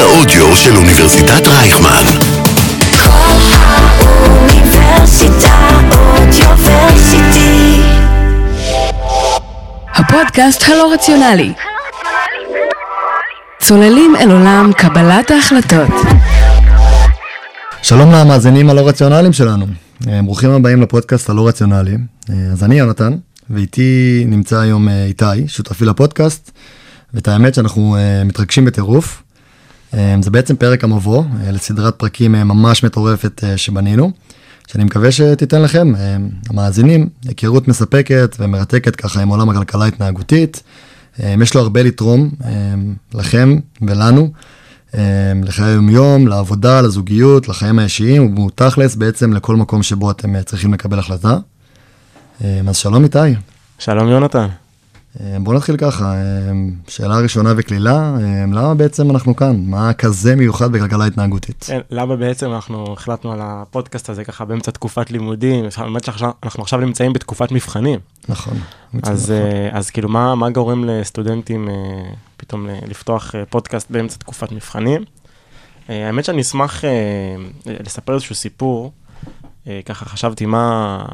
האודיו של אוניברסיטת רייכמן. כל האוניברסיטה אודיוורסיטי. הפודקאסט הלא רציונלי. צוללים אל עולם קבלת ההחלטות. שלום למאזינים הלא רציונליים שלנו. אה, ברוכים הבאים לפודקאסט הלא רציונלי. אה, אז אני יונתן, ואיתי נמצא היום אה, איתי, שותפי לפודקאסט, ואת האמת שאנחנו מתרגשים בטירוף. זה בעצם פרק המבוא לסדרת פרקים ממש מטורפת שבנינו, שאני מקווה שתיתן לכם, המאזינים, היכרות מספקת ומרתקת ככה עם עולם הכלכלה ההתנהגותית. יש לו הרבה לתרום לכם ולנו. לחיי היומיום, לעבודה, לזוגיות, לחיים האישיים, ובתכלס בעצם לכל מקום שבו אתם אה, צריכים לקבל החלטה. אז שלום איתי. שלום יונתן. אמ, בוא נתחיל ככה, שאלה ראשונה וקלילה, למה בעצם אנחנו כאן? מה כזה מיוחד בכלכלה התנהגותית? כן, למה בעצם אנחנו החלטנו על הפודקאסט הזה ככה באמצע תקופת לימודים, באמת שאנחנו עכשיו נמצאים בתקופת מבחנים. נכון. אז, נכון. אז כאילו מה, מה גורם לסטודנטים אה, פתאום לפתוח אה, פודקאסט באמצע תקופת מבחנים. אה, האמת שאני אשמח אה, לספר איזשהו סיפור, ככה חשבתי מה,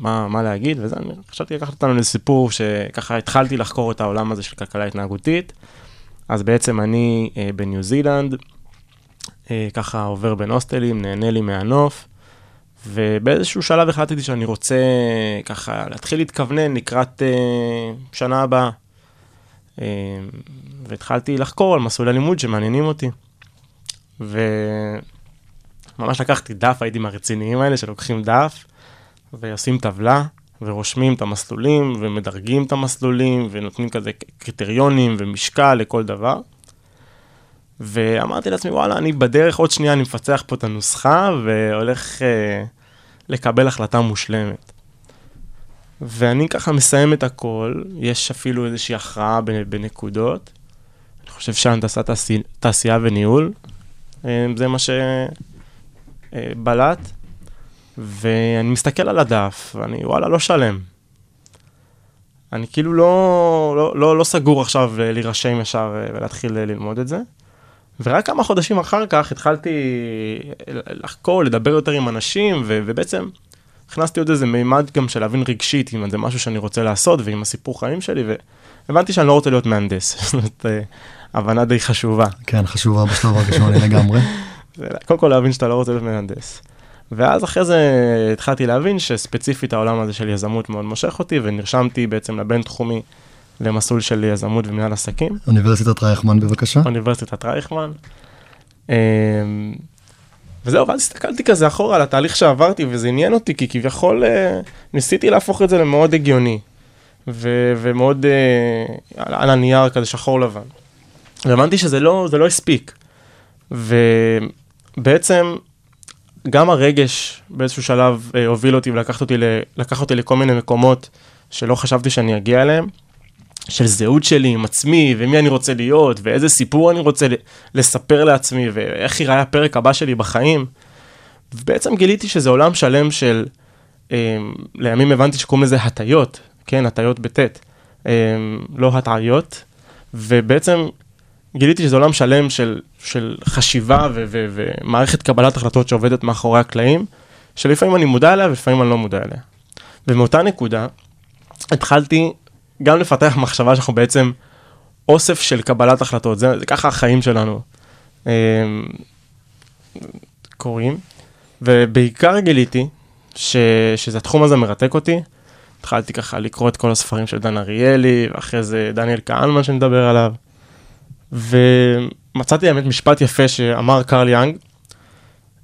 מה, מה להגיד, וזה, אני חשבתי לקחת אותנו לסיפור שככה התחלתי לחקור את העולם הזה של כלכלה התנהגותית. אז בעצם אני בניו זילנד, ככה עובר בין הוסטלים, נהנה לי מהנוף, ובאיזשהו שלב החלטתי שאני רוצה ככה להתחיל להתכוונן לקראת שנה הבאה. אה, והתחלתי לחקור על מסלולי לימוד שמעניינים אותי. וממש לקחתי דף, הייתי מהרציניים האלה שלוקחים דף ועושים טבלה ורושמים את המסלולים ומדרגים את המסלולים ונותנים כזה קריטריונים ומשקל לכל דבר. ואמרתי לעצמי, וואלה, אני בדרך, עוד שנייה אני מפצח פה את הנוסחה והולך אה, לקבל החלטה מושלמת. ואני ככה מסיים את הכל, יש אפילו איזושהי הכרעה בנקודות. אני חושב שהנדסת תעשייה וניהול, אה, זה מה שבלט. ואני מסתכל על הדף, ואני וואלה, לא שלם. אני כאילו לא, לא, לא, לא סגור עכשיו להירשם ישר אה, ולהתחיל ללמוד את זה. ורק כמה חודשים אחר כך התחלתי לחקור, לדבר יותר עם אנשים, ו- ובעצם הכנסתי עוד איזה מימד גם של להבין רגשית אם זה משהו שאני רוצה לעשות ועם הסיפור חיים שלי, והבנתי שאני לא רוצה להיות מהנדס, זאת אה, הבנה די חשובה. כן, חשובה בשלב הראשון לגמרי. קודם כל להבין שאתה לא רוצה להיות מהנדס. ואז אחרי זה התחלתי להבין שספציפית העולם הזה של יזמות מאוד מושך אותי, ונרשמתי בעצם לבינתחומי למסלול של יזמות ומנהל עסקים. אוניברסיטת רייכמן בבקשה. אוניברסיטת רייכמן. אמ, וזהו, ואז הסתכלתי כזה אחורה על התהליך שעברתי, וזה עניין אותי, כי כביכול אה, ניסיתי להפוך את זה למאוד הגיוני, ו- ומאוד אה, על, על הנייר כזה שחור לבן. והבנתי שזה לא, לא הספיק. ובעצם גם הרגש באיזשהו שלב אה, הוביל אותי ולקח אותי, אותי לכל מיני מקומות שלא חשבתי שאני אגיע אליהם. של זהות שלי עם עצמי, ומי אני רוצה להיות, ואיזה סיפור אני רוצה לספר לעצמי, ואיך ייראה הפרק הבא שלי בחיים. ובעצם גיליתי שזה עולם שלם של, אה, לימים הבנתי שקוראים לזה הטיות, כן, הטיות בטית, אה, לא הטעיות, ובעצם גיליתי שזה עולם שלם של, של חשיבה ו- ו- ומערכת קבלת החלטות שעובדת מאחורי הקלעים, שלפעמים אני מודע אליה ולפעמים אני לא מודע אליה. ומאותה נקודה התחלתי גם לפתח מחשבה שאנחנו בעצם אוסף של קבלת החלטות, זה, זה ככה החיים שלנו אה, קורים, ובעיקר גיליתי ש, שזה התחום הזה מרתק אותי. התחלתי ככה לקרוא את כל הספרים של דן אריאלי, ואחרי זה דניאל כהנמן שנדבר עליו. ומצאתי באמת משפט יפה שאמר קרל יאנג,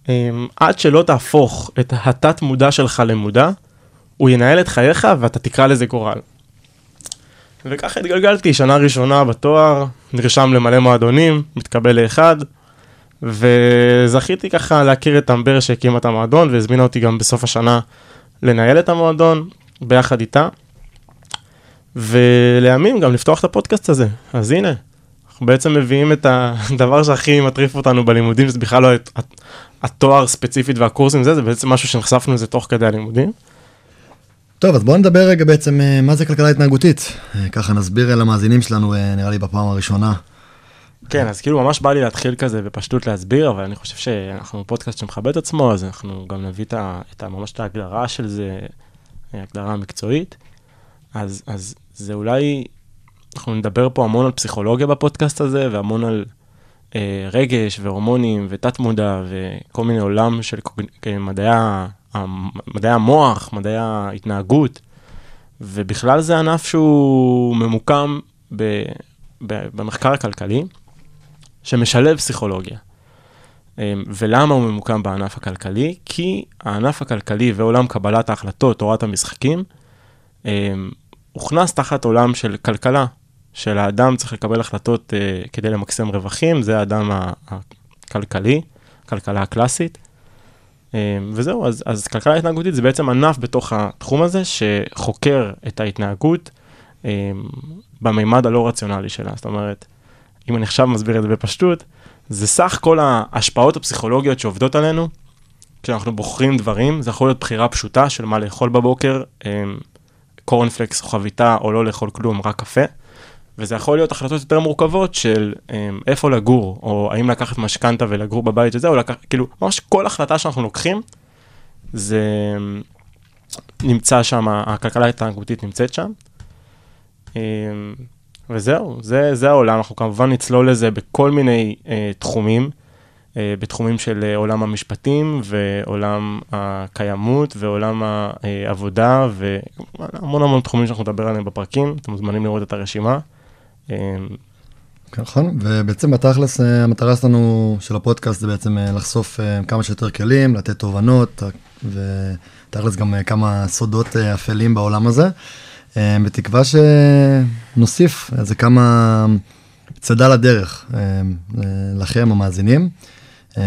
אמ, עד שלא תהפוך את התת מודע שלך למודע, הוא ינהל את חייך ואתה תקרא לזה גורל. וככה התגלגלתי, שנה ראשונה בתואר, נרשם למלא מועדונים, מתקבל לאחד, וזכיתי ככה להכיר את אמבר שהקימה את המועדון, והזמינה אותי גם בסוף השנה לנהל את המועדון, ביחד איתה, ולימים גם לפתוח את הפודקאסט הזה. אז הנה, אנחנו בעצם מביאים את הדבר שהכי מטריף אותנו בלימודים, זה בכלל לא התואר ספציפית והקורסים, זה, זה בעצם משהו שנחשפנו לזה תוך כדי הלימודים. טוב, אז בואו נדבר רגע בעצם אה, מה זה כלכלה התנהגותית. אה, ככה נסביר למאזינים שלנו, אה, נראה לי בפעם הראשונה, כן, אז כאילו ממש בא לי להתחיל כזה בפשטות להסביר, אבל אני חושב שאנחנו פודקאסט שמכבד את עצמו, אז אנחנו גם נביא את ה, את ה, ממש את ההגדרה של זה, הגדרה מקצועית. אז, אז זה אולי, אנחנו נדבר פה המון על פסיכולוגיה בפודקאסט הזה, והמון על אה, רגש והורמונים ותת מודע וכל מיני עולם של. כן, מדעי, מדעי המוח, מדעי ההתנהגות, ובכלל זה ענף שהוא ממוקם ב, ב, במחקר הכלכלי, שמשלב פסיכולוגיה. אמ, ולמה הוא ממוקם בענף הכלכלי? כי הענף הכלכלי ועולם קבלת ההחלטות, תורת המשחקים, אמ, הוכנס תחת עולם של כלכלה, של האדם צריך לקבל החלטות uh, כדי למקסם רווחים, זה האדם הכלכלי, כלכלה הקלאסית. Um, וזהו, אז, אז כלכלה התנהגותית זה בעצם ענף בתוך התחום הזה שחוקר את ההתנהגות um, במימד הלא רציונלי שלה. זאת אומרת, אם אני עכשיו מסביר את זה בפשטות, זה סך כל ההשפעות הפסיכולוגיות שעובדות עלינו, כשאנחנו בוחרים דברים, זה יכול להיות בחירה פשוטה של מה לאכול בבוקר, קורנפלקס או חביתה או לא לאכול כלום, רק קפה. וזה יכול להיות החלטות יותר מורכבות של um, איפה לגור, או האם לקחת משכנתה ולגור בבית הזה, או לקחת, כאילו, ממש כל החלטה שאנחנו לוקחים, זה נמצא שם, הכלכלה ההתנהגותית נמצאת שם. Um, וזהו, זה, זה העולם, אנחנו כמובן נצלול לזה בכל מיני uh, תחומים, uh, בתחומים של uh, עולם המשפטים ועולם הקיימות ועולם העבודה והמון המון תחומים שאנחנו נדבר עליהם בפרקים, אתם מוזמנים לראות את הרשימה. אמ, נכון, ובעצם בתכלס אה, המטרה שלנו של הפודקאסט זה בעצם אה, לחשוף אה, כמה שיותר כלים, לתת תובנות, ותכלס גם כמה סודות אפלים בעולם הזה, בתקווה שנוסיף איזה כמה צידה לדרך לכם המאזינים,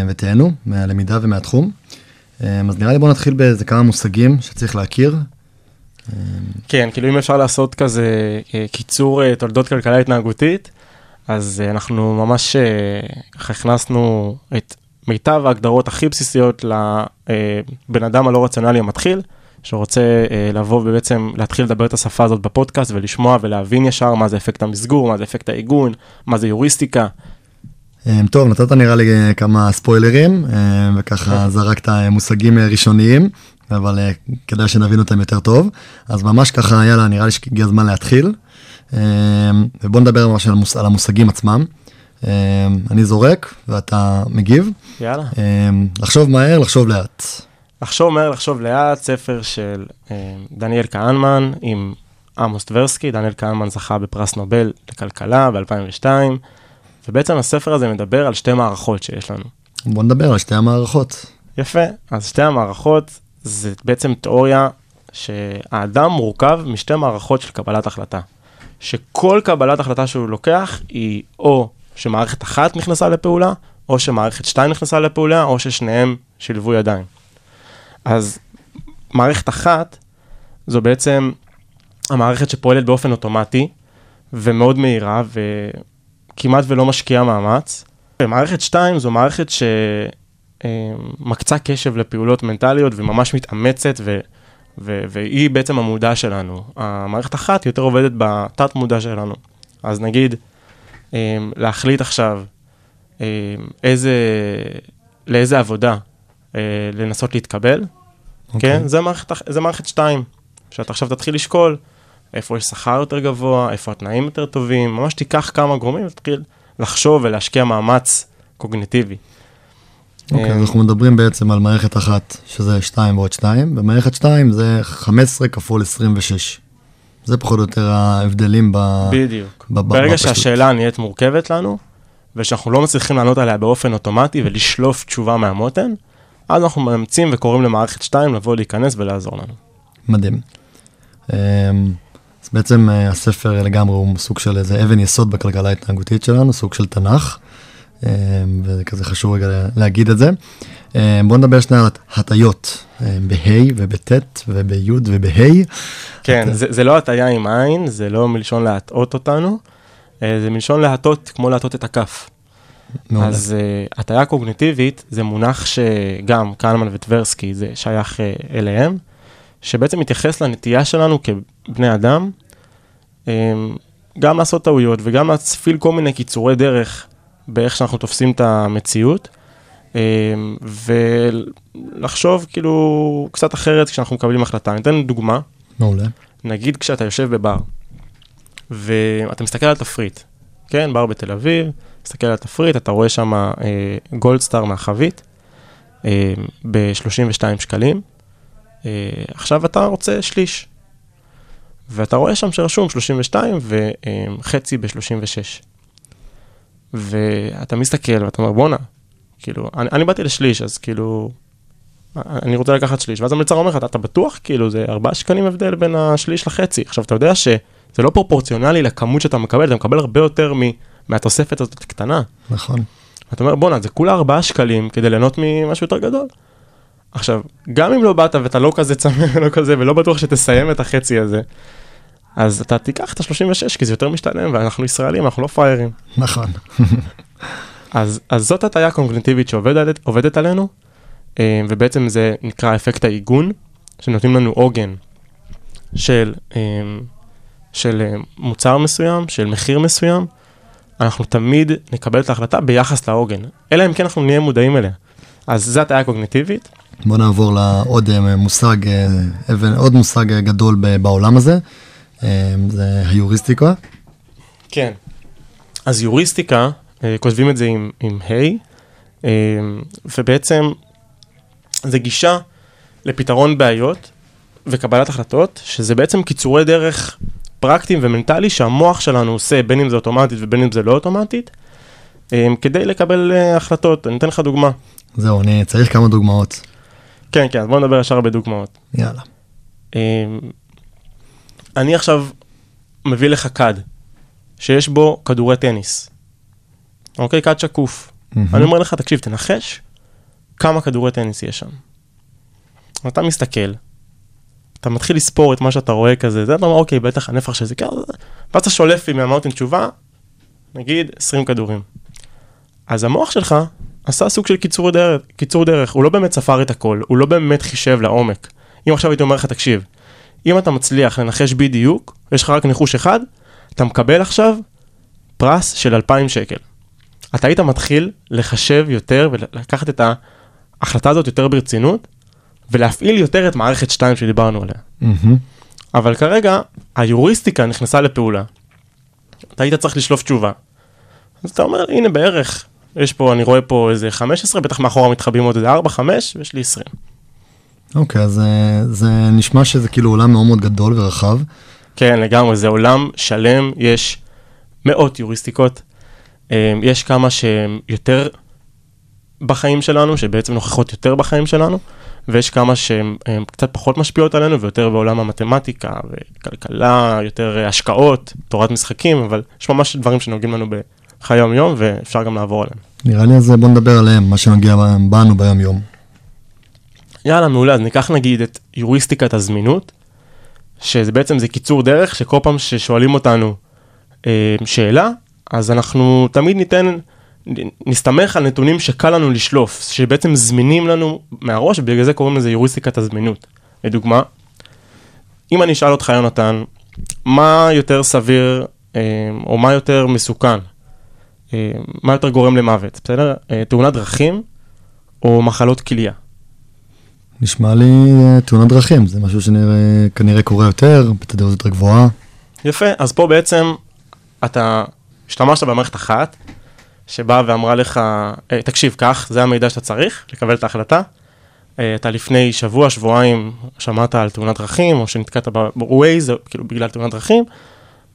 ותהנו מהלמידה ומהתחום. אז נראה לי בואו נתחיל באיזה כמה מושגים שצריך להכיר. כן, כאילו אם אפשר לעשות כזה אה, קיצור אה, תולדות כלכלה התנהגותית, אז אה, אנחנו ממש ככה הכנסנו את מיטב ההגדרות הכי בסיסיות לבן אדם הלא רציונלי המתחיל, שרוצה לבוא ובעצם להתחיל לדבר את השפה הזאת בפודקאסט ולשמוע ולהבין ישר מה זה אפקט המסגור, מה זה אפקט העיגון, מה זה יוריסטיקה. טוב, נתת נראה לי כמה ספוילרים, וככה זרקת מושגים ראשוניים. אבל uh, כדאי שנבין אותם יותר טוב. אז ממש ככה, יאללה, נראה לי שהגיע הזמן להתחיל. Uh, ובוא נדבר ממש על, המוש, על המושגים עצמם. Uh, אני זורק ואתה מגיב. יאללה. Uh, לחשוב מהר, לחשוב לאט. לחשוב מהר, לחשוב לאט, ספר של דניאל כהנמן עם עמוס טברסקי. דניאל כהנמן זכה בפרס נובל לכלכלה ב-2002, ובעצם הספר הזה מדבר על שתי מערכות שיש לנו. בוא נדבר על שתי המערכות. יפה, אז שתי המערכות זה בעצם תיאוריה שהאדם מורכב משתי מערכות של קבלת החלטה. שכל קבלת החלטה שהוא לוקח היא או שמערכת אחת נכנסה לפעולה, או שמערכת שתיים נכנסה לפעולה, או ששניהם שילבו ידיים. אז מערכת אחת זו בעצם המערכת שפועלת באופן אוטומטי ומאוד מהירה וכמעט ולא משקיעה מאמץ. ומערכת שתיים זו מערכת ש... מקצה קשב לפעולות מנטליות וממש מתאמצת, ו, ו, והיא בעצם המודע שלנו. המערכת אחת יותר עובדת בתת מודע שלנו. אז נגיד, אה, להחליט עכשיו אה, איזה, לאיזה עבודה לנסות להתקבל, okay. אוקיי. כן? זה מערכת, זה מערכת שתיים, שאתה עכשיו תתחיל לשקול איפה יש שכר יותר גבוה, איפה התנאים יותר טובים, ממש תיקח כמה גורמים ותתחיל לחשוב ולהשקיע מאמץ קוגניטיבי. אוקיי, אז אנחנו מדברים בעצם על מערכת אחת, שזה 2 ועוד 2, ומערכת 2 זה 15 כפול 26. זה פחות או יותר ההבדלים ב... בדיוק. ב- ברגע בפשוט. שהשאלה נהיית מורכבת לנו, ושאנחנו לא מצליחים לענות עליה באופן אוטומטי ולשלוף תשובה מהמותן, אז אנחנו מאמצים וקוראים למערכת 2 לבוא להיכנס ולעזור לנו. מדהים. אמ, אז בעצם אה, הספר לגמרי הוא סוג של איזה אבן יסוד בכלכלה ההתנהגותית שלנו, סוג של תנ"ך. אמ, וזה כזה חשוב רגע להגיד את זה. אמ, בוא נדבר שנייה על הטיות, אמ, בה' ובט' ובי' ובה'. כן, זה, זה לא הטיה עם עין, זה לא מלשון להטעות אותנו, אה, זה מלשון להטות כמו להטות את הכף. מעולה. אז uh, הטיה קוגניטיבית זה מונח שגם קלמן וטברסקי זה שייך uh, אליהם, שבעצם מתייחס לנטייה שלנו כבני אדם, um, גם לעשות טעויות וגם להצפיל כל מיני קיצורי דרך באיך שאנחנו תופסים את המציאות, אה, ולחשוב כאילו קצת אחרת כשאנחנו מקבלים החלטה. אני אתן דוגמה, מעולה. נגיד כשאתה יושב בבר, ואתה מסתכל על התפריט, כן, בר בתל אביב, מסתכל על התפריט, אתה רואה שם אה, גולדסטאר מהחבית, אה, ב-32 שקלים, אה, עכשיו אתה רוצה שליש, ואתה רואה שם שרשום 32 וחצי ב-36. ואתה מסתכל ואתה אומר, בואנה, כאילו, אני, אני באתי לשליש, אז כאילו, אני רוצה לקחת שליש, ואז המלצר אומר לך, אתה, אתה בטוח? כאילו, זה 4 שקלים הבדל בין השליש לחצי. עכשיו, אתה יודע שזה לא פרופורציונלי לכמות שאתה מקבל, אתה מקבל הרבה יותר מ, מהתוספת הזאת הקטנה. נכון. אתה אומר, בואנה, זה כולה 4 שקלים כדי ליהנות ממשהו יותר גדול. עכשיו, גם אם לא באת ואתה לא כזה צמא ולא כזה, ולא בטוח שתסיים את החצי הזה, אז אתה תיקח את ה-36, כי זה יותר משתלם, ואנחנו ישראלים, אנחנו לא פראיירים. נכון. אז, אז זאת הטעיה קוגניטיבית שעובדת עובדת עלינו, אה, ובעצם זה נקרא אפקט העיגון, שנותנים לנו עוגן של, אה, של אה, מוצר מסוים, של מחיר מסוים, אנחנו תמיד נקבל את ההחלטה ביחס לעוגן, אלא אם כן אנחנו נהיה מודעים אליה. אז זה הטעיה קוגניטיבית. בוא נעבור לעוד מושג, עוד מושג גדול בעולם הזה, זה היוריסטיקה. כן. אז יוריסטיקה, אה, כותבים את זה עם, עם ה', אה, ובעצם זה גישה לפתרון בעיות וקבלת החלטות, שזה בעצם קיצורי דרך פרקטיים ומנטלי שהמוח שלנו עושה, בין אם זה אוטומטית ובין אם זה לא אוטומטית, אה, כדי לקבל אה, החלטות. אני אתן לך דוגמה. זהו, אני צריך כמה דוגמאות. כן, כן, אז בוא נדבר ישר בדוגמאות. יאללה. אני עכשיו מביא לך כד, שיש בו כדורי טניס. אוקיי? כד שקוף. מהמם. אני אומר לך, תקשיב, תנחש כמה כדורי טניס יש שם. אתה מסתכל, אתה מתחיל לספור את מה שאתה רואה כזה, זה אתה אומר, אוקיי, בטח הנפח של זה כזה, ואז אתה שולף לי מהמאוטן תשובה, נגיד 20 כדורים. אז המוח שלך עשה סוג של קיצור דרך, קיצור דרך, הוא לא באמת ספר את הכל, הוא לא באמת חישב לעומק. אם עכשיו הייתי אומר לך, תקשיב, אם אתה מצליח לנחש בדיוק, יש לך רק ניחוש אחד, אתה מקבל עכשיו פרס של 2,000 שקל. אתה היית מתחיל לחשב יותר ולקחת את ההחלטה הזאת יותר ברצינות, ולהפעיל יותר את מערכת 2 שדיברנו עליה. מהמם. אבל כרגע, היוריסטיקה נכנסה לפעולה. אתה היית צריך לשלוף תשובה. אז אתה אומר, הנה בערך, יש פה, אני רואה פה איזה 15, בטח מאחורה מתחבאים עוד איזה 4, 5, ויש לי 20. אוקיי, אז אה, זה נשמע שזה כאילו עולם מאוד מאוד גדול ורחב. כן, לגמרי, זה עולם שלם, יש מאות יוריסטיקות. אה, יש כמה שהן יותר בחיים שלנו, שבעצם נוכחות יותר בחיים שלנו, ויש כמה שהן קצת פחות משפיעות עלינו, ויותר בעולם המתמטיקה, וכלכלה, יותר השקעות, תורת משחקים, אבל יש ממש דברים שנוגעים לנו בחיי היום-יום, ואפשר גם לעבור עליהם. נראה לי אז בוא נדבר עליהם, מה שנוגע בנו ביום יום. יאללה, מעולה, אז ניקח נגיד את יוריסטיקת הזמינות, שזה בעצם זה קיצור דרך, שכל פעם ששואלים אותנו אה, שאלה, אז אנחנו תמיד ניתן, נסתמך על נתונים שקל לנו לשלוף, שבעצם זמינים לנו מהראש, ובגלל זה קוראים לזה יוריסטיקת הזמינות. לדוגמה, אם אני אשאל אותך, יונתן, מה יותר סביר, אה, או מה יותר מסוכן, אה, מה יותר גורם למוות, בסדר? אה, תאונת דרכים או מחלות כליה? נשמע לי אה, תאונת דרכים, זה משהו שכנראה קורה יותר, בתדירות יותר גבוהה. יפה, אז פה בעצם אתה השתמשת במערכת אחת, שבאה ואמרה לך, "אה, תקשיב, קח, זה המידע שאתה צריך לקבל את ההחלטה. אה, אתה לפני שבוע, שבועיים, שמעת על תאונת דרכים, או שנתקעת ב-Waze, כאילו בגלל תאונת דרכים,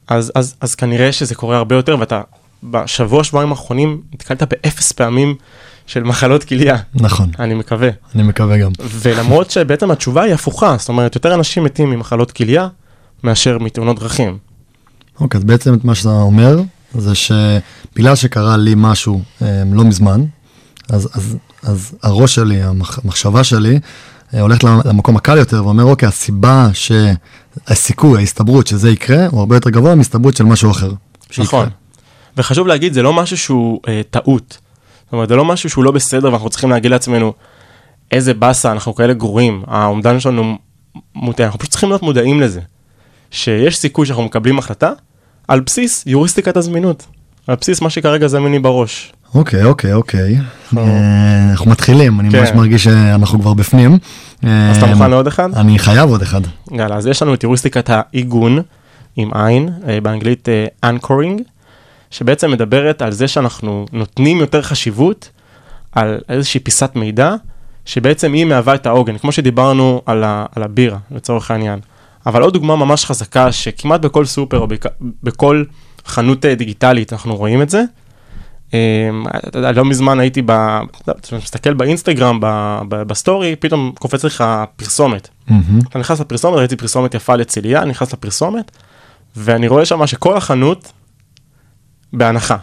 אז, אז, אז כנראה שזה קורה הרבה יותר, ואתה בשבוע, שבועיים האחרונים נתקלת באפס פעמים של מחלות כליה, נכון, אני מקווה. אני מקווה גם. ולמרות שבעצם התשובה היא הפוכה, זאת אומרת, יותר אנשים מתים ממחלות כליה מאשר מתאונות דרכים. אוקיי, אז בעצם את מה שאתה אומר, זה שבגלל שקרה לי משהו אה, לא מזמן, אז, אז, אז הראש שלי, המח, המחשבה שלי, אה, הולך למ- למקום הקל יותר ואומר, אוקיי, הסיבה שהסיכוי, ההסתברות שזה יקרה, הוא הרבה יותר גבוה מהסתברות של משהו אחר. שיקרה. נכון. וחשוב להגיד, זה לא משהו שהוא אה, טעות. זאת אומרת, זה לא משהו שהוא לא בסדר ואנחנו צריכים להגיד לעצמנו, איזה באסה, אנחנו כאלה גרועים, האומדן שלנו מוטה, אנחנו פשוט צריכים להיות מודעים לזה. שיש סיכוי שאנחנו מקבלים החלטה על בסיס יוריסטיקת הזמינות. על בסיס מה שכרגע זמין לי בראש. אוקיי, אוקיי, אוקיי. אה, אנחנו מתחילים, אני כן. ממש מרגיש שאנחנו כבר בפנים. אז אתה אה, מוכן לעוד אחד? אני חייב עוד אחד. יאללה, אז יש לנו את היוריסטיקת העיגון עם עין, אה, באנגלית anchoring, שבעצם מדברת על זה שאנחנו נותנים יותר חשיבות על איזושהי פיסת מידע, שבעצם היא מהווה את העוגן, כמו שדיברנו על, ה, על הבירה, לצורך העניין. אבל עוד דוגמה ממש חזקה, שכמעט בכל סופר או בכ- בכל חנות אה, דיגיטלית אנחנו רואים את זה. אה, אתה יודע, לא מזמן הייתי, ב- אתה מסתכל באינסטגרם, ב- ב- בסטורי, פתאום קופץ לך פרסומת. אתה נכנס לפרסומת, ראיתי פרסומת יפה לצלייה, אני נכנס לפרסומת, ואני רואה שם שכל החנות בהנחה.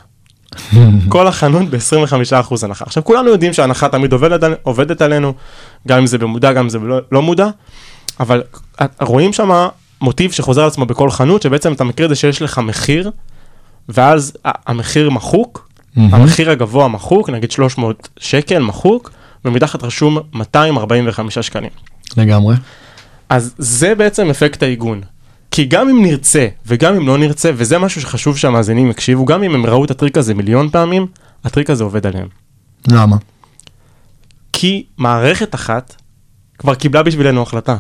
כל החנות ב-25% הנחה. עכשיו, כולנו יודעים שההנחה תמיד עובדת, עובדת עלינו, גם אם זה במודע, גם אם זה לא, לא מודע, אבל רואים שם מוטיב שחוזר על עצמו בכל חנות, שבעצם אתה מכיר את זה שיש לך מחיר, ואז המחיר מחוק. המחיר הגבוה מחוק, נגיד 300 שקל מחוק, ומתחת רשום 245 שקלים. לגמרי. אז זה בעצם אפקט העיגון. כי גם אם נרצה וגם אם לא נרצה, וזה משהו שחשוב שהמאזינים יקשיבו, גם אם הם ראו את הטריק הזה מיליון פעמים, הטריק הזה עובד עליהם. למה? כי מערכת אחת כבר קיבלה בשבילנו החלטה.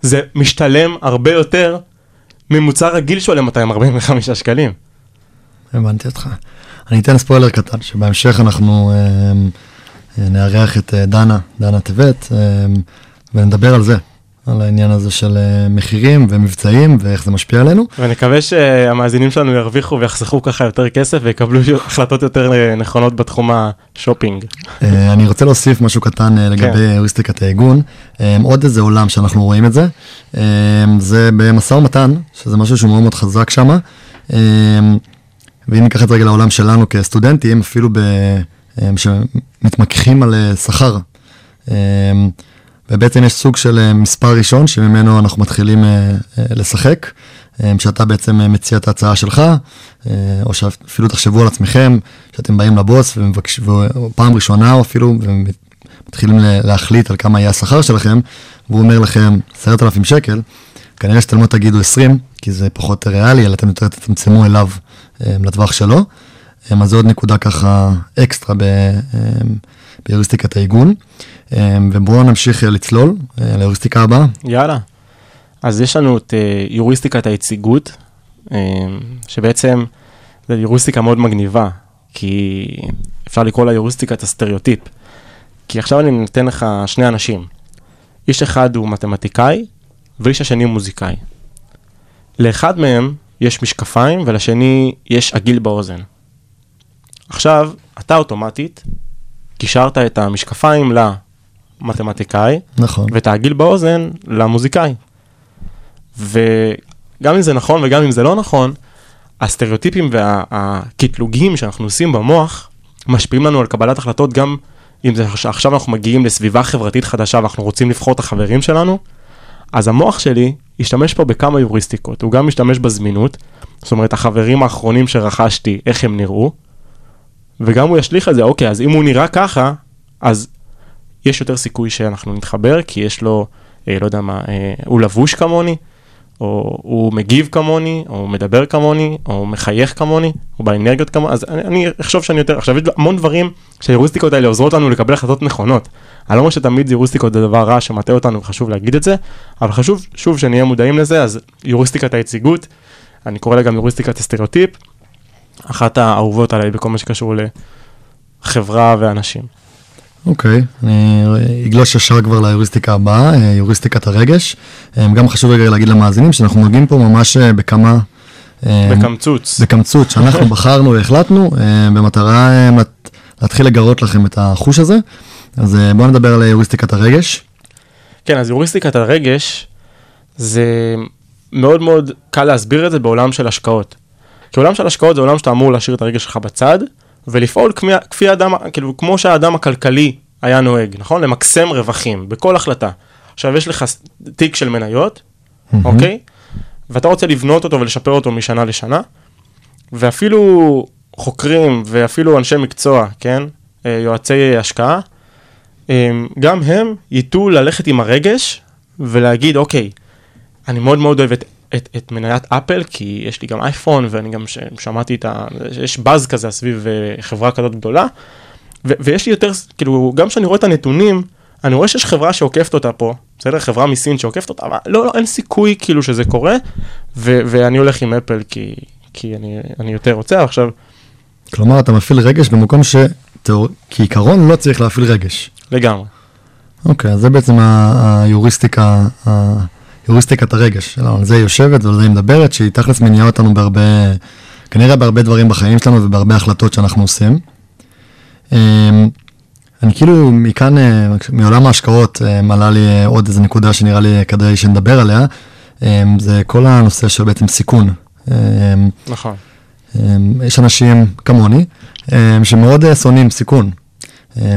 זה משתלם הרבה יותר ממוצר רגיל שעולה 245 שקלים. הבנתי אותך. אני אתן ספוילר קטן, שבהמשך אנחנו אה, אה, נארח את אה, דנה, דנה טבת, אה, ונדבר על זה, על העניין הזה של אה, מחירים ומבצעים ואיך זה משפיע עלינו. ונקווה שהמאזינים שלנו ירוויחו ויחסכו ככה יותר כסף ויקבלו החלטות יותר אה, נכונות בתחום השופינג. אה, אני רוצה להוסיף משהו קטן אה, לגבי כן. הוריסטיקת העיגון. אה, עוד איזה עולם שאנחנו רואים את זה, זה במשא ומתן, שזה משהו שהוא מאוד מאוד חזק שם. ואם ניקח את זה רגע לעולם שלנו כסטודנטים, אפילו ב... שמתמקחים על שכר. ובעצם יש סוג של אה, מספר ראשון שממנו אנחנו מתחילים אה, אה, לשחק, שאתה בעצם מציע את ההצעה שלך, או שאפילו תחשבו על עצמכם, שאתם באים לבוס ומבקש, או פעם ראשונה או אפילו, ומתחילים ל- להחליט על כמה יהיה השכר שלכם, והוא אומר לכם 10,000 שקל, כנראה שאתם לא תגידו 20, כי זה פחות ריאלי, אלא אתם יותר תצמצמו אליו לטווח שלו. אז זו עוד נקודה ככה אקסטרה בהיוריסטיקת העיגון. אה, ובואו נמשיך אה, לצלול אה, להיוריסטיקה הבאה. יאללה. אז יש לנו את אה, יוריסטיקת היציגות, אה, שבעצם זו יוריסטיקה מאוד מגניבה, כי אפשר לקרוא לה יוריסטיקת הסטריאוטיפ. כי עכשיו אני נותן לך שני אנשים. איש אחד הוא מתמטיקאי, ואיש השני הוא מוזיקאי. לאחד מהם יש משקפיים, ולשני יש עגיל באוזן. עכשיו, אתה אוטומטית קישרת את המשקפיים למתמטיקאי, נכון. ואת העגיל באוזן למוזיקאי. וגם אם זה נכון וגם אם זה לא נכון, הסטריאוטיפים והקטלוגים שאנחנו עושים במוח משפיעים לנו על קבלת החלטות גם אם זה עכשיו אנחנו מגיעים לסביבה חברתית חדשה ואנחנו רוצים לבחור את החברים שלנו, אז המוח שלי ישתמש פה בכמה יוריסטיקות, הוא גם משתמש בזמינות, זאת אומרת החברים האחרונים שרכשתי, איך הם נראו, וגם הוא ישליך על זה, אוקיי, אז אם הוא נראה ככה, אז יש יותר סיכוי שאנחנו נתחבר, כי יש לו, אה, לא יודע מה, אה, הוא לבוש כמוני, או הוא מגיב כמוני, או הוא מדבר כמוני, או הוא מחייך כמוני, או באנרגיות כמוני, אז אני, אני אחשוב שאני יותר, עכשיו יש המון דברים שההיוריסטיקות האלה עוזרות לנו לקבל החלטות נכונות. אני לא אומר שתמיד היוריסטיקות זה דבר רע שמטעה אותנו וחשוב להגיד את זה, אבל חשוב שוב שנהיה מודעים לזה, אז יוריסטיקת היציגות, אני קורא לה גם יוריסטיקת הסטריאוטיפ, אחת האהובות עליי בכל מה שקשור לחברה ואנשים. אוקיי, אני אגלוש ישר כבר להיוריסטיקה הבאה, אה, יוריסטיקת הרגש. אה, גם חשוב רגע להגיד למאזינים שאנחנו נוגעים פה ממש אה, בכמה... בקמצוץ. בקמצוץ שאנחנו בחרנו והחלטנו במטרה להתחיל לגרות לכם את החוש הזה. אז בואו נדבר על יוריסטיקת הרגש. כן, אז יוריסטיקת הרגש, זה מאוד מאוד קל להסביר את זה בעולם של השקעות. כי עולם של השקעות זה עולם שאתה אמור להשאיר את הרגש שלך בצד, ולפעול כפי, כפי האדם, כאילו, כמו שהאדם הכלכלי היה נוהג, נכון? למקסם רווחים בכל החלטה. עכשיו, יש לך תיק של מניות, אוקיי? ואתה רוצה לבנות אותו ולשפר אותו משנה לשנה, ואפילו חוקרים ואפילו אנשי מקצוע, כן? אה, יועצי השקעה, אה, גם הם ייטו ללכת עם הרגש ולהגיד, אוקיי, אני מאוד מאוד אוהב את את, את מניית אפל, כי יש לי גם אייפון, ואני גם ש- שמעתי את ה... יש באז כזה סביב אה, חברה כזאת גדולה, ו- ויש לי יותר, כאילו, גם כשאני רואה את הנתונים, אני רואה שיש חברה שעוקפת אותה פה, בסדר? חברה מסין שעוקפת אותה, אבל לא, לא, אין סיכוי כאילו שזה קורה, ו- ואני הולך עם אפל כי, כי אני, אני יותר רוצה. עכשיו, כלומר, אתה מפעיל רגש במקום שכעיקרון לא צריך להפעיל רגש. לגמרי. אוקיי, אז זה בעצם ה- היוריסטיקה, ה- יוריסטיקת הרגש שלנו, על זה היא יושבת ועל זה היא מדברת, שהיא תכלס מניעה אותנו בהרבה, כנראה בהרבה דברים בחיים שלנו ובהרבה החלטות שאנחנו עושים. אמ, אני כאילו מכאן, אה, מעולם ההשקעות, אה, עלה לי אה, עוד איזה נקודה שנראה לי כדאי שנדבר עליה, אמ, זה כל הנושא של בעצם סיכון. אמ, נכון. יש אנשים כמוני שמאוד אה, שונאים סיכון,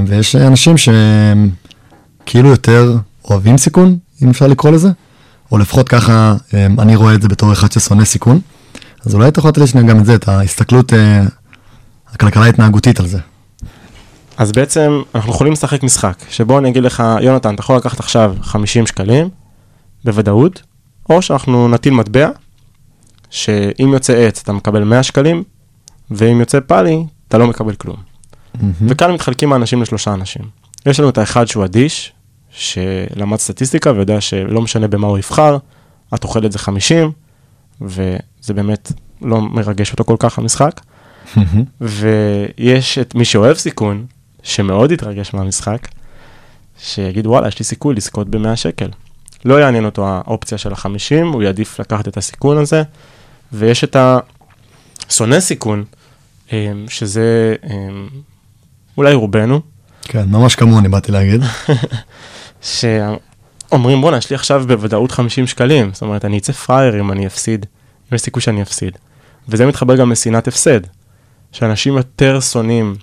ויש אנשים שהם כאילו יותר אוהבים סיכון, אם אפשר לקרוא לזה, או לפחות ככה אמ, אני רואה את זה בתור אחד ששונא סיכון. אז אולי אתה יכול לתת לי שנייה גם את זה, את ההסתכלות אה, הכלכלה ההתנהגותית על זה. אז בעצם אנחנו יכולים לשחק משחק, שבו אני אגיד לך, יונתן, אתה יכול לקחת עכשיו 50 שקלים, בוודאות, או שאנחנו נטיל מטבע, שאם יוצא עץ אתה מקבל 100 שקלים, ואם יוצא פאלי, אתה לא מקבל כלום. וכאן מתחלקים האנשים לשלושה אנשים. יש לנו את האחד שהוא אדיש, שלמד סטטיסטיקה ויודע שלא משנה במה הוא יבחר, את אוכלת זה 50, וזה באמת לא מרגש אותו כל כך המשחק. ויש את מי שאוהב סיכון, שמאוד יתרגש מהמשחק, שיגיד וואלה, יש לי סיכוי לזכות ב-100 שקל. לא יעניין אותו האופציה של ה-50, הוא יעדיף לקחת את הסיכון הזה, ויש את השונא סיכון, אמ, שזה אמ, אולי רובנו, כן, ממש כמוני באתי להגיד. שאומרים בואנה, יש לי עכשיו בוודאות 50 שקלים, זאת אומרת, אני אצא פראייר אם אני אפסיד, אם יש סיכוי שאני אפסיד. וזה מתחבר גם לשנאת הפסד, שאנשים יותר שונאים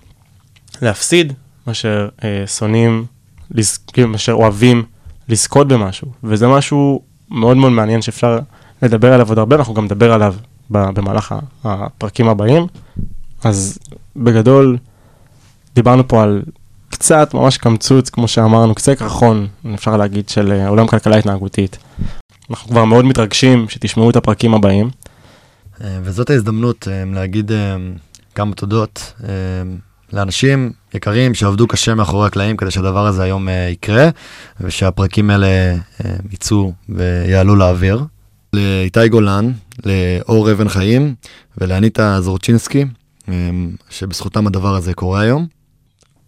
להפסיד, מאשר אה, שונאים, לז... כאילו, מאשר אוהבים לזכות במשהו, וזה משהו מאוד מאוד מעניין שאפשר לדבר עליו עוד הרבה, אנחנו גם נדבר עליו במהלך הפרקים הבאים. אז בגדול, דיברנו פה על קצת, ממש קמצוץ, כמו שאמרנו, קצה קרחון, אפשר להגיד, של אה, עולם כלכלה התנהגותית. אנחנו כבר מאוד מתרגשים שתשמעו את הפרקים הבאים. אה, וזאת ההזדמנות אה, להגיד אה, כמה תודות אה, לאנשים יקרים שעבדו קשה מאחורי הקלעים כדי שהדבר הזה היום אה, יקרה, ושהפרקים האלה אה, יצאו ויעלו לאוויר. לאיתי גולן, לאור אבן חיים ולאניטה זורצ'ינסקי, אה, שבזכותם הדבר הזה קורה היום.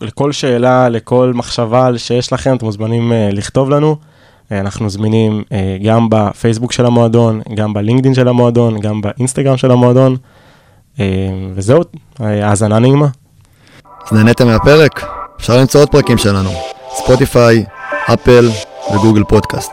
לכל שאלה, לכל מחשבה שיש לכם, אתם מוזמנים uh, לכתוב לנו. Uh, אנחנו זמינים uh, גם בפייסבוק של המועדון, גם בלינקדאין של המועדון, גם באינסטגרם של המועדון. Uh, וזהו, האזנה נעימה. אז נהניתם מהפרק? אפשר למצוא עוד פרקים שלנו, ספוטיפיי, אפל וגוגל פודקאסט.